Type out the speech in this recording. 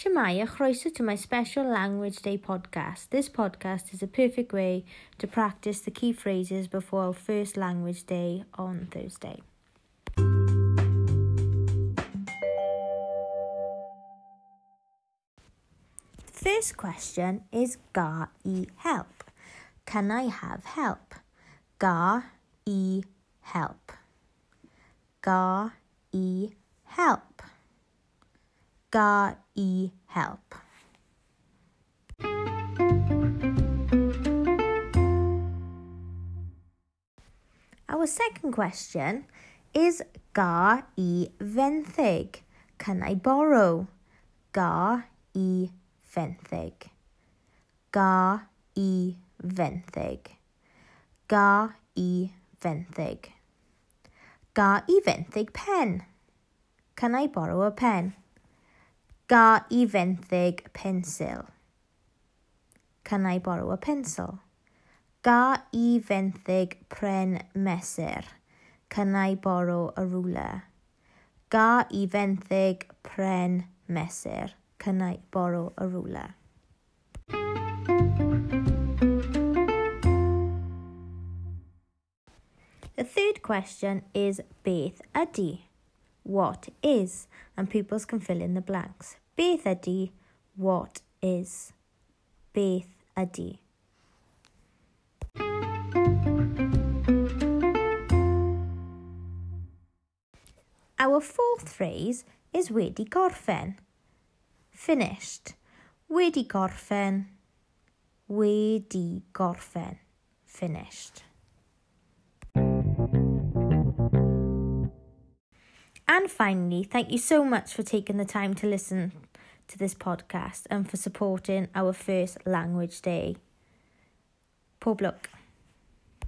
Shemai, a chroeso to my special Language Day podcast. This podcast is a perfect way to practice the key phrases before our first Language Day on Thursday. First question is Ga e help. Can I have help? Ga e help. Ga e help. Ga i help. Our second question is Ga i fenthyg. Can I borrow? Ga i fenthyg. Ga i fenthyg. Ga i fenthyg. Ga i fenthyg pen. Can I borrow a pen? Ga i fenthyg pensil. Can I borrow a pencil? Ga i pren mesur. Can I borrow a ruler? Ga i fenthyg pren mesur. Can I borrow a ruler? The third question is beth ydy? What is? And pupils can fill in the blanks. Beth ydy what is? Beth ydy? Our fourth phrase is wedi gorffen. Finished. Wedi gorffen. Wedi gorffen. Finished. And finally, thank you so much for taking the time to listen to this podcast and for supporting our first language day. Pob lwc.